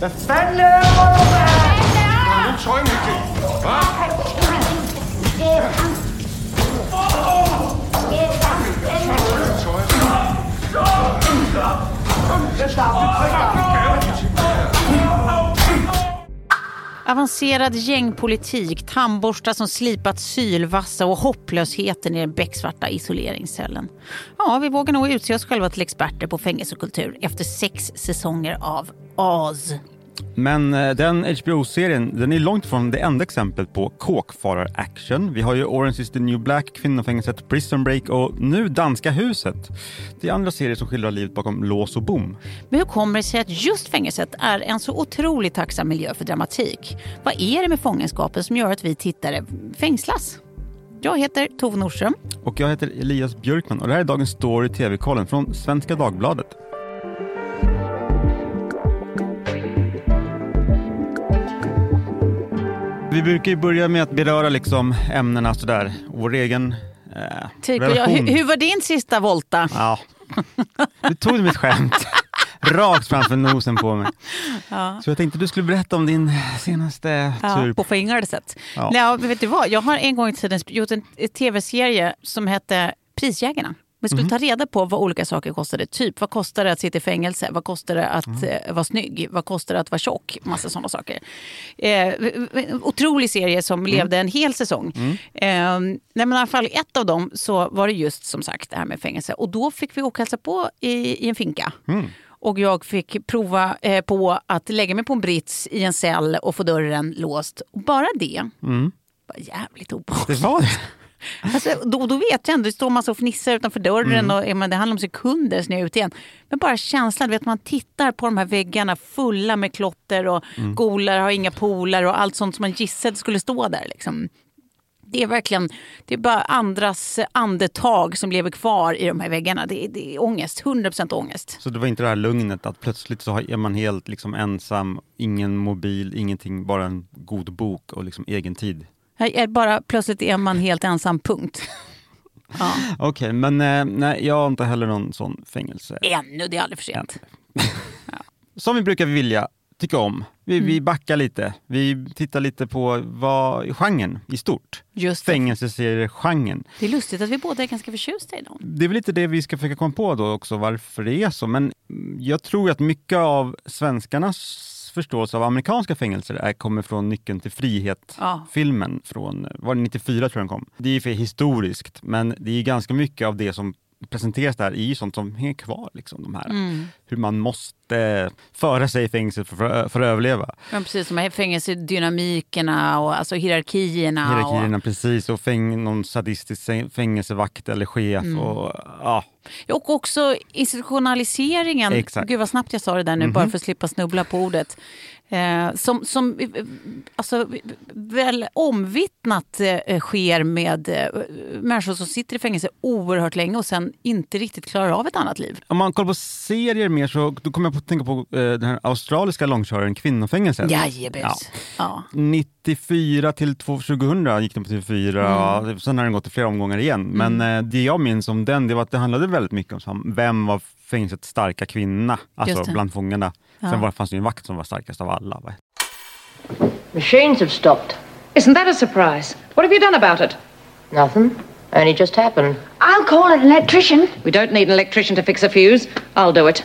Befälle! Nu sa jag mycket. Va? Avancerad gängpolitik, tandborstar som slipat sylvassa och hopplösheten i den becksvarta isoleringscellen. Ja, vi vågar nog utse oss själva till experter på fängelsekultur efter sex säsonger av Oz. Men eh, den HBO-serien den är långt ifrån det enda exemplet på kåkfarar-action. Vi har ju Orange is the new black, Kvinnofängelset, Prison Break och nu Danska huset. Det är andra serier som skildrar livet bakom lås och bom. Men hur kommer det sig att just fängelset är en så otroligt tacksam miljö för dramatik? Vad är det med fångenskapen som gör att vi tittare fängslas? Jag heter Tove Nordström. Och jag heter Elias Björkman och det här är dagens story TV-kollen från Svenska Dagbladet. Vi brukar ju börja med att beröra liksom ämnena sådär, vår egen eh, Tycker jag, relation. hur, hur var din sista volta? Ja. Du tog mitt skämt rakt framför nosen på mig. Så jag tänkte du skulle berätta om din senaste Ja, tur. på fängelset. Ja. Ja. men vet du vad? Jag har en gång i tiden gjort en tv-serie som hette Prisjägarna. Vi skulle ta reda på vad olika saker kostade. Typ, vad kostar det att sitta i fängelse? Vad kostar det att eh, vara snygg? Vad kostar det att vara tjock? Massa sådana saker. Eh, otrolig serie som levde en hel säsong. Eh, nej, men i alla fall ett av dem så var det just som sagt det här med fängelse. Och då fick vi åka hälsa på i, i en finka. Och jag fick prova eh, på att lägga mig på en brits i en cell och få dörren låst. Och bara det var jävligt obehagligt. Det var det. Alltså, då, då vet jag ändå, det står massa och fnissar utanför dörren och ja, men det handlar om sekunder sen är jag ute igen. Men bara känslan, du vet man tittar på de här väggarna fulla med klotter och golar har inga polar och allt sånt som man gissade skulle stå där. Liksom. Det är verkligen, det är bara andras andetag som lever kvar i de här väggarna. Det är, det är ångest, 100% ångest. Så det var inte det här lugnet att plötsligt så är man helt liksom ensam, ingen mobil, ingenting, bara en god bok och liksom egen tid. Är bara, plötsligt är man helt ensam, punkt. Ja. Okej, men eh, nej, jag har inte heller någon sån fängelse. Ännu, det är aldrig för sent. Som vi brukar vilja tycka om. Vi, Mm. vi backar lite. Vi tittar lite på vad genren i stort. Just. Fängelseseriegenren. Det är lustigt att vi båda är ganska förtjusta i dem. Det är väl lite det vi ska försöka komma på då också, varför det är så. Men jag tror att mycket av svenskarnas förståelse av amerikanska fängelser är, kommer från Nyckeln till Ja. frihet-filmen från, var det 94 tror jag den kom. Det är för historiskt, men det är ganska mycket av det som presenteras där är ju sånt som hänger kvar. Liksom, de här. Mm. Hur man måste föra sig i fängelse för, för, att överleva. Ja, precis, de här fängelsedynamikerna och alltså hierarkierna. Hierarkierna precis och fäng, någon sadistisk fäng- fängelsevakt eller chef. Mm. Och, ja, Och, och också institutionaliseringen. Exakt. Gud vad snabbt jag sa det där nu, bara för att slippa snubbla på ordet. Eh, som som eh, alltså, väl omvittnat eh, sker med eh, människor som sitter i fängelse oerhört länge och sen inte riktigt klarar av ett annat liv. Om man kollar på serier mer så då kommer jag att tänka på eh, den här australiska långköraren Kvinnofängelset. Jajebus. Ja. 94 till 2000 gick den på TV4, Mm. sen har den gått i flera omgångar igen. Men eh, det jag minns om den, det var att det handlade väldigt mycket om vem var fängelsets starka kvinna, alltså bland fångarna. Ja. Sen var, fanns det ju en vakt som var starkast av alla. Machines have stopped. Isn't that a surprise? What have you done about it? Nothing. Only just happened. I'll call an electrician. We don't need an electrician to fix a fuse. I'll do it.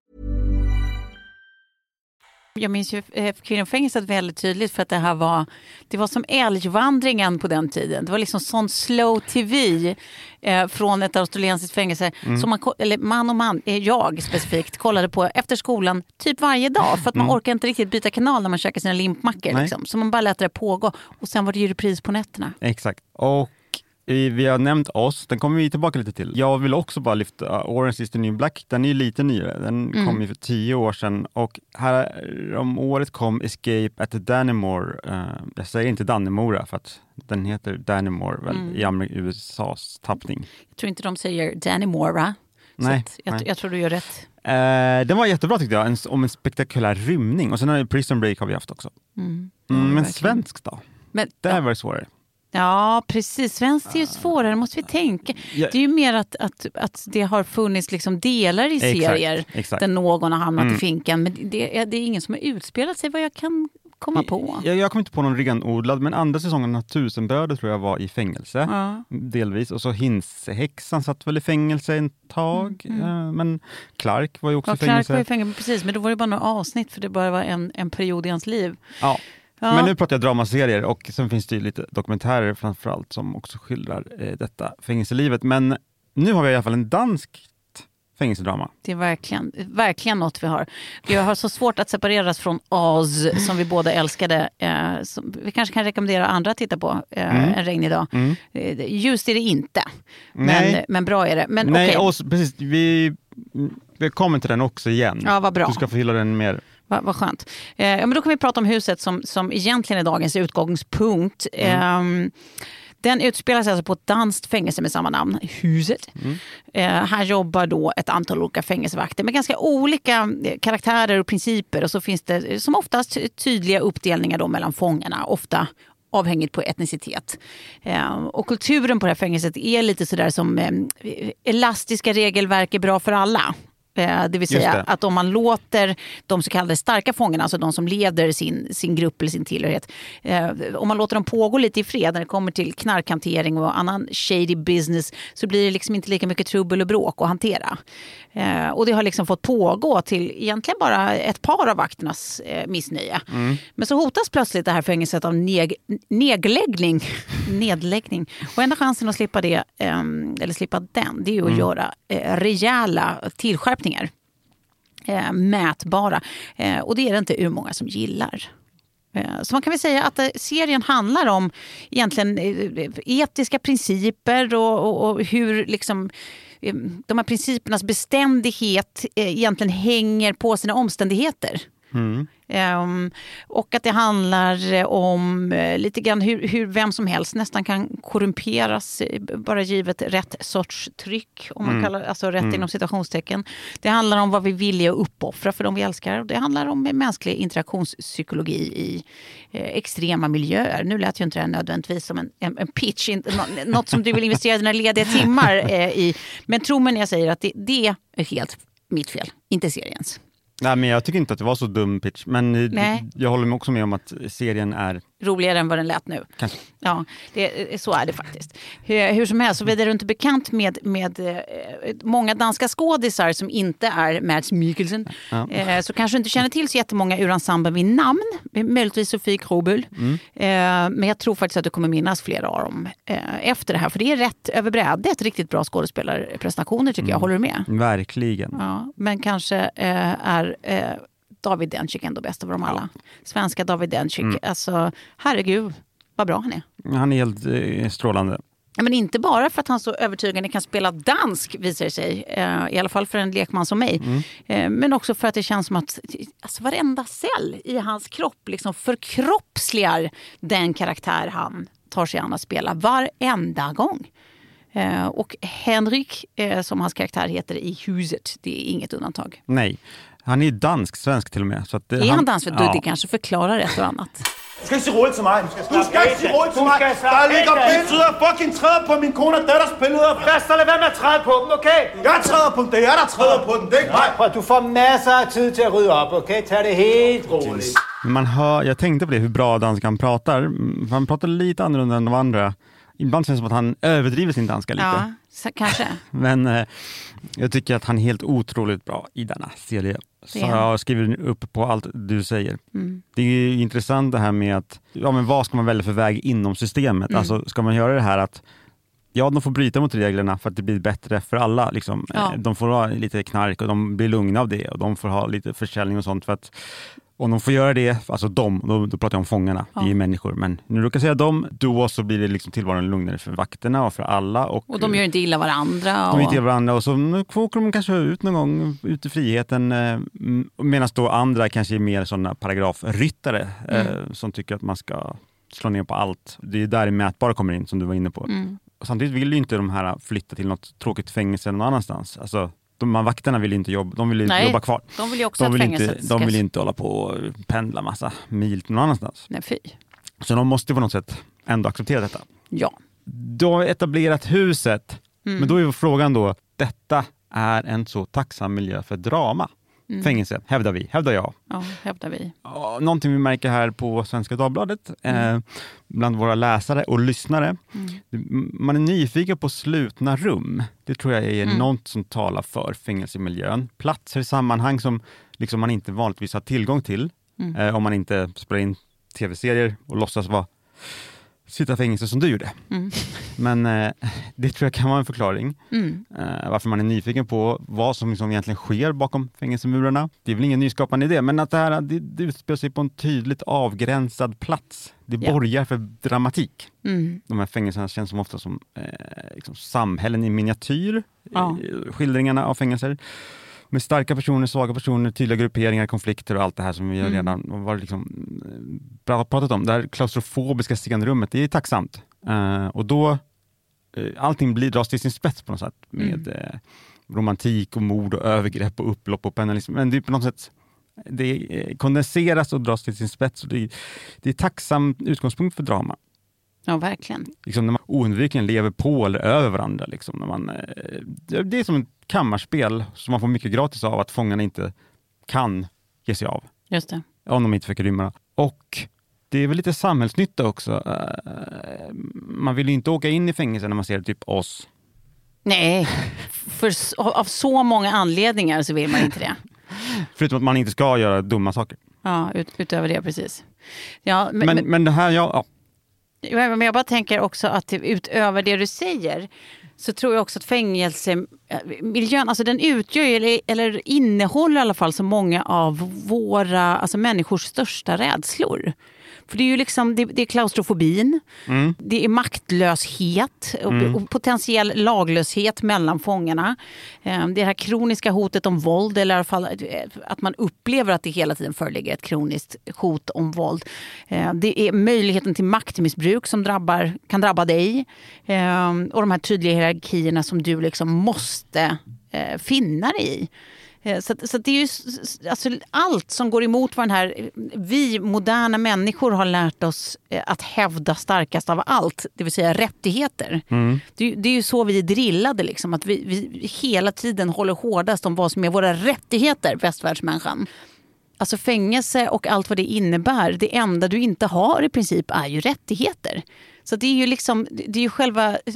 Jag minns ju eh, kvinnofängelset väldigt tydligt för att det här var, det var som älgvandringen på den tiden. Det var liksom sån slow tv eh, från ett australiensiskt fängelse som man, eller man och man, eh, jag specifikt, kollade på efter skolan typ varje dag för att man orkar inte riktigt byta kanal när man käkar sina limpmackor. Liksom. Så man bara lät det pågå och sen var det ju repris på nätterna. Exakt. Och vi har nämnt oss, den kommer vi tillbaka lite till. Jag vill också bara lyfta Orange is the new black, den är ju lite nyare. Den Mm. kom ju för tio år sedan och här om året kom Escape at the Dannemore. Eh, jag säger inte Dannemora för att den heter Dannemore väl, Mm. i USAs tappning. Jag tror inte de säger? Så Nej, att jag, nej. jag tror du gör rätt. Eh, den var jättebra tyckte jag, en, om en spektakulär rymning. Och sen har ju Prison Break har vi haft också. Mm, men verkligen. svensk då? Men, Där ja, var det svårare. Ja, precis. Svenskt är ju svårare, måste vi tänka. Det är ju mer att, att, att det har funnits liksom delar i Exakt, serier exakt. där någon har hamnat Mm. i finkan. Men det är, det är ingen som har utspelat sig vad jag kan komma på. Jag, jag kom inte på någon renodlad, men andra säsongen av Tusenbröder tror jag var i fängelse. Ja. Delvis. Och så Hinsehäxan satt väl i fängelse en tag. Eh, Men Clark var ju också Ja, i Clark fängelse. var i fängelse, precis. Men då var det bara några avsnitt för det bara var en, en period i hans liv. Ja. Ja. Men nu pratar jag dramaserier och sen finns det ju lite dokumentärer framförallt som också skildrar eh, detta fängelselivet. Men nu har vi i alla fall en dansk fängelsedrama. Det är verkligen, verkligen något vi har. Jag har så svårt att separeras från Oz som vi båda älskade. Eh, som vi kanske kan rekommendera andra att titta på eh, en regnig dag. Eh, ljust är det inte, men, Nej. men bra är det. Men Nej, och så- precis. Vi, vi kommer till den också igen. Ja, vad bra. Du ska få hylla den mer. Vad, vad skönt. Eh, ja, men då kan vi prata om huset som, som egentligen är dagens utgångspunkt. Mm. Eh, den utspelar sig alltså på ett danskt fängelse med samma namn, Huset. Mm. Eh, här jobbar då ett antal olika fängelsevakter med ganska olika eh, karaktärer och principer. Och så finns det eh, som oftast tydliga uppdelningar då mellan fångarna. Ofta avhängigt på etnicitet. Eh, och kulturen på det här fängelset är lite sådär som eh, elastiska regelverk är bra för alla. Eh, det vill säga det. att om man låter de så kallade starka fångarna, alltså de som leder sin, sin grupp eller sin tillhörighet, eh, om man låter dem pågå lite i fred när det kommer till knarkhantering och annan shady business så blir det liksom inte lika mycket trubbel och bråk att hantera. Eh, och det har liksom fått pågå till egentligen bara ett par av vakternas eh, missnöje. Men så hotas plötsligt det här fängelset av neg nedläggning. nedläggning. Och enda chansen att slippa det, eh, eller slippa den, det är ju att göra eh, rejäla tillskärpningar eh, mätbara. Eh, och det är det inte hur många som gillar. Eh, Så man kan väl säga att eh, serien handlar om egentligen eh, etiska principer och, och, och hur liksom eh, de här principernas beständighet egentligen hänger på sina omständigheter. Ehm, och att det handlar eh, om eh, lite grann hur, hur vem som helst nästan kan korrumperas eh, bara givet rätt sorts tryck, om man kallar alltså rätt inom citationstecken. Det handlar om vad vi villiga att uppoffra för de vi älskar. Det handlar om mänsklig interaktionspsykologi i eh, extrema miljöer. Nu lät ju inte det här nödvändigtvis som en, en, en pitch, nå- något som du vill investera dina lediga timmar eh, i. Men tro mig när jag säger att det, det är helt mitt fel, inte seriens. Nej, men jag tycker inte att det var så dum pitch, men Nej. jag håller också med om att serien är roligare än vad den lät nu. kanske Ja, det, så är det faktiskt. Hur, hur som helst, såvida du inte är bekant med, med eh, många danska skådisar som inte är Mads Mikkelsen, eh, så kanske du inte känner till så jättemånga ur ensemblen vid namn. Möjligtvis Sofie Krobul. Eh, men jag tror faktiskt att du kommer minnas flera av dem eh, efter det här. För det är rätt över brädet, riktigt bra skådespelarprestationer tycker jag. Håller du med? verkligen. Ja, men kanske eh, är eh, David Dencik ändå bäst av dem alla. Svenska David Dencik. Alltså, herregud vad bra han är. Han är helt eh, strålande. Ja, Men inte bara för att han så övertygande kan spela dansk visar det sig. Eh, I alla fall för en lekman som mig. Eh, men också för att det känns som att alltså, varenda cell i hans kropp liksom förkroppsligar den karaktär han tar sig an att spela varenda gång. Eh, och Henrik, som hans karaktär heter i huset, det är inget undantag. Nej, han är ju dansk, svensk till och med. Så att det, Är han dansk? Du, Ja. Det kanske förklarar ett och annat. Du skal ikke sige råd til mig. Du skal ikke sige råd til mig. Der ligger billeder og fucking træder på min kone og datters billeder. Christer, lad være med at træde på dem, okay? Jeg træder på dem. Det er jeg, der træder på dem. Det er ikke mig. Du får masser af tid til at rydde op, okay? Tag det helt roligt. Man hör, jag tänkte på det, hur bra danskan pratar. Han pratar lite annorlunda än de andra. Ibland känns det som att han överdriver sin danska lite. Ja, så, kanske. Men eh, jag tycker att han är helt otroligt bra i denna serie. Så. Mm. jag skriver upp på allt du säger. Det är ju intressant det här med att, ja men vad ska man välja för väg inom systemet? Mm. Alltså ska man göra det här att Ja, de får bryta mot reglerna för att det blir bättre för alla. Liksom. Ja. Eh, De får ha lite knark och de blir lugna av det och de får ha lite försäljning och sånt. För att, Och de får göra det, alltså de, då, då pratar jag om fångarna, Ja. det är människor. Men när du råkar säga dem, då så blir det liksom tillvaron lugnare för vakterna och för alla. Och, Och de gör inte illa varandra. de Och... är inte varandra och så nu åker de kanske ut någon gång, ut i friheten. Eh, Medan då andra kanske är mer sådana paragrafryttare eh, Mm. som tycker att man ska slå ner på allt. Det är där det mätbara kommer in som du var inne på. Mm. Och samtidigt vill ju inte de här flytta till något tråkigt fängelse någon annanstans. Alltså, de här vakterna vill inte jobba, de vill Nej, jobba kvar. de vill ju också de att vill fängelset inte, ska- De vill inte hålla på och pendla massa mil någon annanstans. Nej, fy. Så de måste på något sätt ändå acceptera detta. Ja. Du har etablerat huset, Mm. men då är frågan då, detta är en så tacksam miljö för drama. Mm. Fängelse, hävdar vi, hävdar jag. Ja, hävdar vi. Någonting vi märker här på Svenska Dagbladet, Mm. eh, bland våra läsare och lyssnare. Man är nyfiken på slutna rum. Det tror jag är Mm. något som talar för fängelsemiljön. Platser, sammanhang som liksom man inte vanligtvis har tillgång till. Mm. Eh, om man inte spelar in tv-serier och låtsas vara sitta i fängelse som du gjorde. Mm. Men eh, det tror jag kan vara en förklaring. Mm. Eh, varför man är nyfiken på vad som liksom egentligen sker bakom fängelsemurarna. Det är väl ingen nyskapande idé, men att det här det, det utspelar sig på en tydligt avgränsad plats. Det Ja. borgar för dramatik. Mm. De här fängelserna känns som ofta som eh, liksom samhällen i miniatyr, Ja. skildringarna av fängelser. Med starka personer, svaga personer, tydliga grupperingar, konflikter och allt det här som vi Mm. redan var liksom, eh, pratat om. Det här klaustrofobiska rummet, det är tacksamt. Eh, och då, eh, allting blir, dras till sin spets på något sätt med Mm. eh, romantik och mord och övergrepp och upplopp och pennalism. Men det är på något sätt det kondenseras och dras till sin spets. Det, är, det är tacksam utgångspunkt för drama Ja, verkligen. liksom när man oundvikligen lever på eller över varandra. Liksom, när man, eh, det är som ett kammarspel som man får mycket gratis av att fångarna inte kan ge sig av. Just det. Om de inte försöker rymma. Och det är väl lite samhällsnytta också. Eh, Man vill ju inte åka in i fängelse när man ser typ oss. Nej, för, av så många anledningar så vill man inte det. Förutom att man inte ska göra dumma saker. Ja, ut, utöver det precis. Ja, men, Men, men, men det här, ja, ja men jag bara tänker också att typ utöver det du säger så tror jag också att fängelsemiljön, eh, alltså den utgör eller, eller innehåller i alla fall så många av våra, alltså människors största rädslor. För det är ju liksom, det, det är klaustrofobin, det är maktlöshet och, och potentiell laglöshet mellan fångarna. Eh, Det här kroniska hotet om våld, eller i alla fall eh, att man upplever att det hela tiden föreligger ett kroniskt hot om våld. Eh, Det är möjligheten till maktmissbruk som drabbar, kan drabba dig. Eh, Och de här tydliga hierarkierna som du liksom måste eh, finna dig i. Eh, Så, så det är ju alltså, allt som går emot vad den här, vi moderna människor har lärt oss eh, att hävda starkast av allt, det vill säga rättigheter. Det, är ju- det är ju så vi är drillade, liksom, att vi, vi hela tiden håller hårdast om vad som är våra rättigheter, västvärldsmänniskan. Alltså fängelse och allt vad det innebär, det enda du inte har i princip är ju rättigheter. Så det är ju liksom, det är ju själva eh,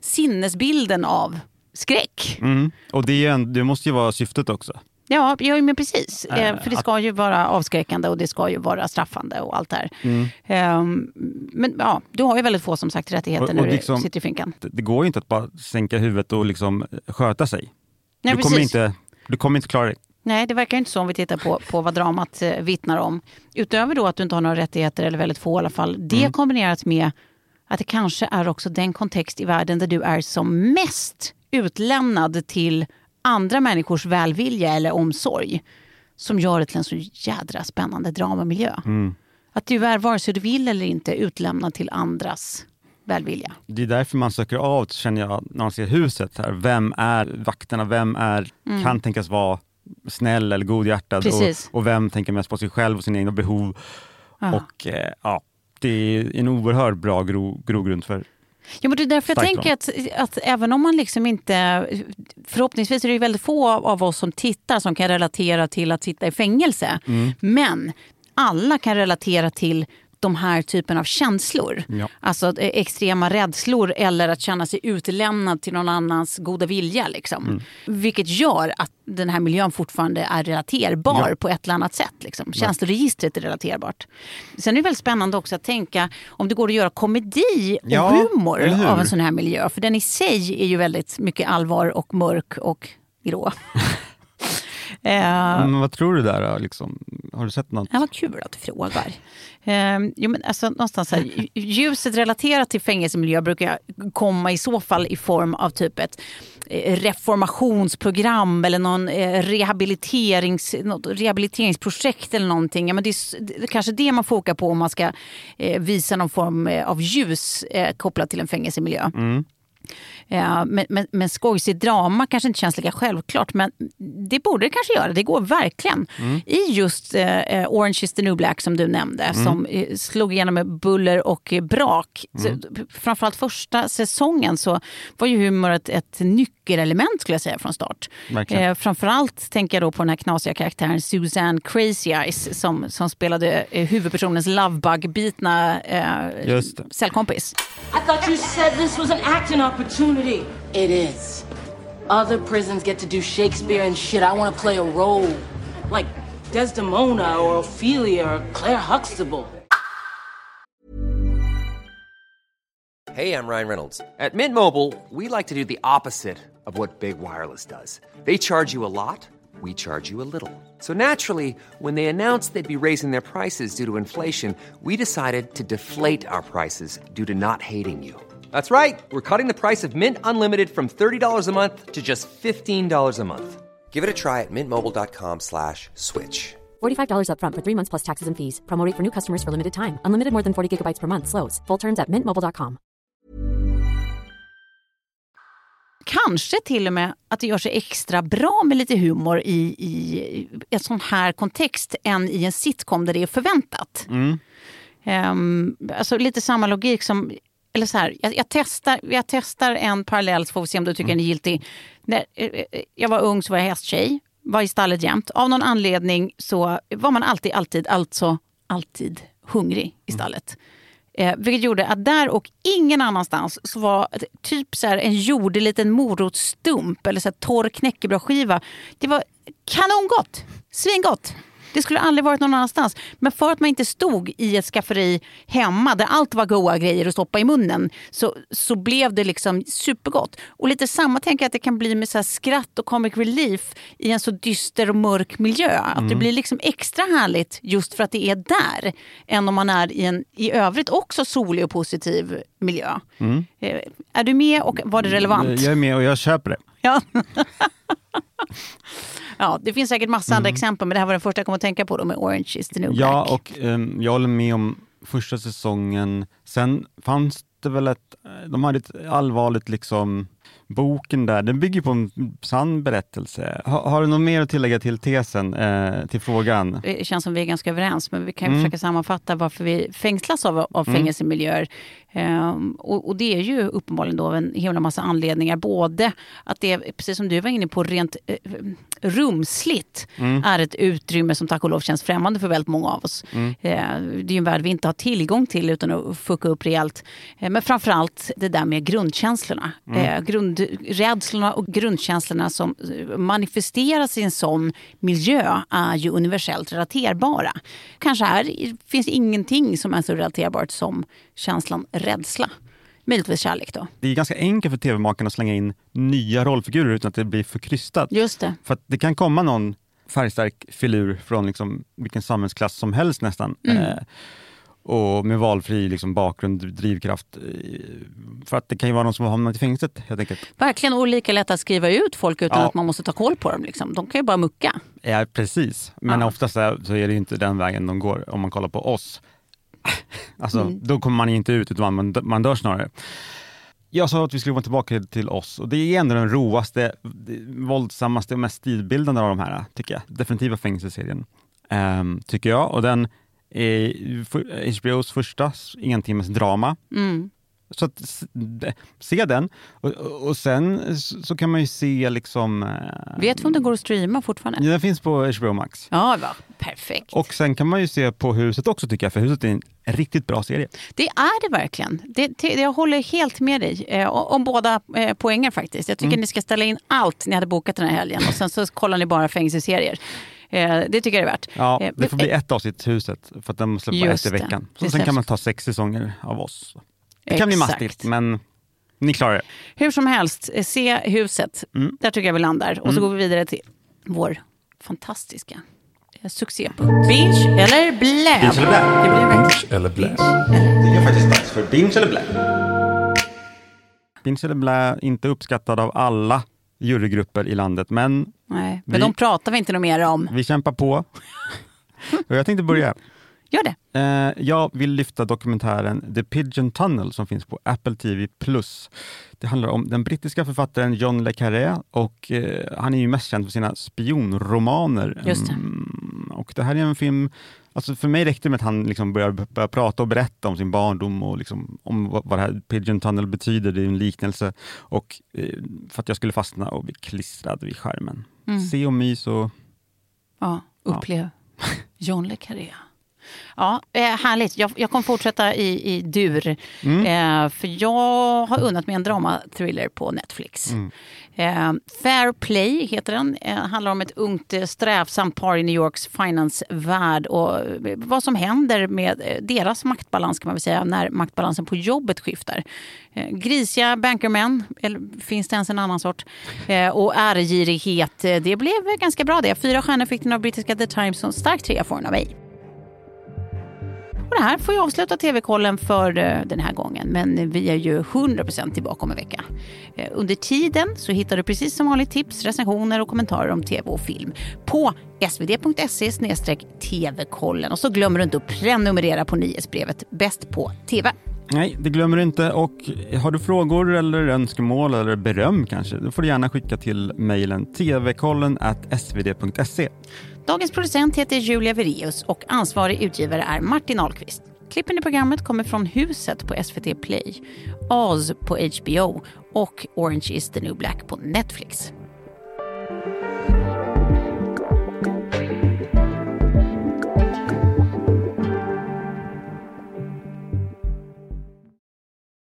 sinnesbilden av skräck. Mm. Och det, är en, det måste ju vara syftet också. Ja, ja men precis. Eh, Eh, För det ska ju vara avskräckande och det ska ju vara straffande och allt det här. Mm. Ehm, Men ja, du har ju väldigt få som sagt rättigheter Och- och när du liksom- sitter i finkan. Det, det går ju inte att bara sänka huvudet och liksom sköta sig. Nej, du, kommer precis. inte, du kommer inte klara dig. Nej, det verkar inte så om vi tittar på, på vad dramat eh, vittnar om. Utöver då att du inte har några rättigheter, eller väldigt få i alla fall. Det Mm. kombinerat med att det kanske är också den kontext i världen där du är som mest utlämnad till andra människors välvilja eller omsorg. Som gör det till en så jädra spännande dramamiljö. Mm. Att du är, vare sig du vill eller inte, utlämnad till andras välvilja. Det är därför man söker av, känner jag, när man ser huset. Här. Vem är vakterna? Vem är, kan tänkas vara snäll eller godhjärtad? Mm. Precis. Och, och vem tänker mest på sig själv och sina egna behov? Ja. Och eh, ja, det är en oerhört bra gro, grogrund för Ja, men det är därför jag tänker att, att även om man liksom inte... Förhoppningsvis är det väldigt få av, av oss som tittar som kan relatera till att sitta i fängelse. Mm. Men alla kan relatera till de här typen av känslor. Ja. Alltså eh, extrema rädslor eller att känna sig utlämnad till någon annans goda vilja. Liksom. Mm. Vilket gör att den här miljön fortfarande är relaterbar Ja. på ett eller annat sätt. Liksom. Känsloregistret är relaterbart. Sen är det väldigt spännande också att tänka om det går att göra komedi och Ja, humor av en sån här miljö. För den i sig är ju väldigt mycket allvar och mörk och grå. eh, Men vad tror du där? då, Liksom, Har du sett något? Ja, vad kul att du frågar. Ehm, jo, men alltså, någonstans här, lj- ljuset relaterat till fängelsemiljö brukar komma i så fall i form av typ ett eh, reformationsprogram eller någon eh, rehabiliterings, något rehabiliteringsprojekt eller någonting. Ja, men det, är, det är kanske det man fokar på om man ska eh, visa någon form eh, av ljus eh, kopplat till en fängelsemiljö. Ja, men, men, men skojsigt drama kanske inte känns lika självklart, men det borde det kanske göra. Det går verkligen. I just eh, Orange is the new black som du nämnde, som eh, slog igenom med buller och eh, brak. Så, framförallt första säsongen så var ju humor ett, ett nyckelelement skulle jag säga från start. Eh, framförallt tänker jag då på den här knasiga karaktären Susanne Crazy Eyes som, som spelade eh, huvudpersonens lovebug-bitna eh, cellkompis. I thought you said this was an acting opportunity. It is. Other prisons get to do Shakespeare and shit. I want to play a role. Like Desdemona or Ophelia or Claire Huxtable. Hey, I'm Ryan Reynolds. At Mint Mobile, we like to do the opposite of what Big Wireless does. They charge you a lot, we charge you a little. So naturally, when they announced they'd be raising their prices due to inflation, we decided to deflate our prices due to not hating you. That's right. We're cutting the price of Mint Unlimited from $30 a month to just $15 a month. Give it a try at mintmobile.com slash switch. $45 upfront for three months plus taxes and fees. Promo rate for new customers for limited time. Unlimited more than 40 gigabytes per month. Slows. Full terms at mintmobile.com. Kanske till och med att det gör sig extra bra med lite humor i, i en sån här kontext än i en sitcom där det är förväntat. Ehm, alltså lite samma logik som... Eller så här, jag, jag, testar, jag testar en parallell så får vi se om du tycker den är giltig. När eh, eh, jag var ung så var jag hästtjej, var i stallet jämt. Av någon anledning så var man alltid, alltid, alltså alltid hungrig i stallet. Eh, vilket gjorde att där och ingen annanstans så var typ så här en jordig liten morotsstump eller så torr knäckebrödskiva. Det var kanongott, svingott. Det skulle aldrig varit någon annanstans. Men för att man inte stod i ett skafferi hemma där allt var goda grejer att stoppa i munnen så, så blev det liksom supergott. Och lite samma tänker jag att det kan bli med så skratt och comic relief i en så dyster och mörk miljö. Att det blir liksom extra härligt just för att det är där än om man är i en i övrigt också solig och positiv miljö. Eh, Är du med och var det relevant? Jag är med och jag köper det. Ja. ja, det finns säkert massa andra exempel men det här var den första jag kom att tänka på då med Orange is the new Ja, black. och ehm, jag håller med om första säsongen. Sen fanns det väl ett, de hade ett allvarligt liksom, boken där, den bygger på en sann berättelse. Ha, har du något mer att tillägga till tesen, eh, till frågan? Det känns som vi är ganska överens, men vi kan Mm. försöka sammanfatta varför vi fängslas av, av Mm. fängelsemiljöer. Ehm, och, och det är ju uppenbarligen då en himla massa anledningar. Både att det, precis som du var inne på, rent eh, rumsligt Mm. är ett utrymme som tack och lov känns främmande för väldigt många av oss. Mm. Eh, det är ju en värld vi inte har tillgång till utan att fucka upp rejält. Eh, men framförallt det där med grundkänslorna. Mm. Eh, grundrädslorna och grundkänslorna som eh, manifesteras i en sån miljö är ju universellt relaterbara. Kanske här finns ingenting som är så relaterbart som känslan rädsla. Möjligtvis kärlek då. Det är ganska enkelt för tv-makarna att slänga in nya rollfigurer utan att det blir för krystat. Just det. För att det kan komma någon färgstark filur från liksom vilken samhällsklass som helst nästan. Mm. Eh, och med valfri liksom, bakgrund, drivkraft. eh, För att det kan ju vara någon som har hamnat i fängelset helt enkelt. Verkligen och lika lätt att skriva ut folk utan Ja. att man måste ta koll på dem. Liksom. De kan ju bara mucka. Ja, precis. Men Ja. oftast så är det inte den vägen de går om man kollar på oss. Alltså, Mm. Då kommer man inte ut utan man, man dör snarare. Jag sa att vi skulle gå tillbaka till oss och det är ändå den roaste, våldsammaste och mest stilbildande av de här, tycker jag. Definitiva fängelseserien, ehm, tycker jag. Och den är HBOs första entimmes drama. Mm. Så att, se den och, och sen så kan man ju se liksom... eh, Vet vi om den går att streama fortfarande? Den finns på HBO Max. Ja, va. perfekt. Och sen kan man ju se på Huset också tycker jag, för Huset är en riktigt bra serie. Det är det verkligen. Det, det, jag håller helt med dig eh, om båda eh, poänger faktiskt. Jag tycker Mm. ni ska ställa in allt ni hade bokat den här helgen och sen så kollar ni bara fängelseserier. Eh, det tycker jag är värt. Ja, Eh, det får bli ett avsnitt Huset, för att den släpper bara ett i veckan. Så sen släpps. kan man ta sex säsonger av oss. Det kan bli Exakt. mastigt, men ni klarar det. Hur som helst, eh, se huset. Mm. Där tycker jag vi landar. Och så Mm. går vi vidare till vår fantastiska eh, succépunkt. Binge eller blä? Binge eller blä? Det blir verkligen Binge eller blä? Det är faktiskt dags för binge eller blä. Binge eller blä, inte uppskattad av alla jurygrupper i landet, men Nej, men Vi- de pratar vi inte något mer om. vi kämpar på. Och jag tänkte börja. Gör det. Eh, jag vill lyfta dokumentären The Pigeon Tunnel som finns på Apple TV+. Det handlar om den brittiska författaren John le Carré och eh, han är ju mest känd för sina spionromaner. Just det. Mm, och det här är en film, alltså för mig räckte det med att han liksom började börja prata och berätta om sin barndom och liksom om vad, vad det här Pigeon Tunnel betyder, det är en liknelse. Och eh, för att jag skulle fastna och bli klistrad vid skärmen. Mm. Se och mys och Ja, upplev John le Carré. Ja, eh, härligt. Jag, jag kommer fortsätta i, i dur. Mm. Eh, för jag har unnat mig en drama-thriller på Netflix. Mm. Eh, Fair Play heter den. Eh, handlar om ett ungt eh, strävsamt par i New Yorks finansvärld och eh, vad som händer med deras maktbalans kan man säga när maktbalansen på jobbet skiftar. Eh, grisiga bankermän, eller finns det ens en annan sort? Och ärgirighet. Det blev ganska bra det. Fyra stjärnor fick den av brittiska The Times och stark trea får den av mig. Och det här får ju avsluta TV-kollen för eh, den här gången. Men vi är ju 100% tillbaka om en vecka. Eh, under tiden så hittar du precis som vanligt tips, recensioner och kommentarer om TV och film på svd.se tv-kollen. Och så glömmer du inte att prenumerera på nyhetsbrevet Bäst på TV. Nej, det glömmer du inte. Och har du frågor eller önskemål eller beröm kanske, då får du gärna skicka till mejlen tvkollen svd.se. Dagens producent heter Julia Vireus och ansvarig utgivare är Martin Ahlqvist. Klippen i programmet kommer från Huset på SVT Play, Oz på HBO och Orange is the new black på Netflix.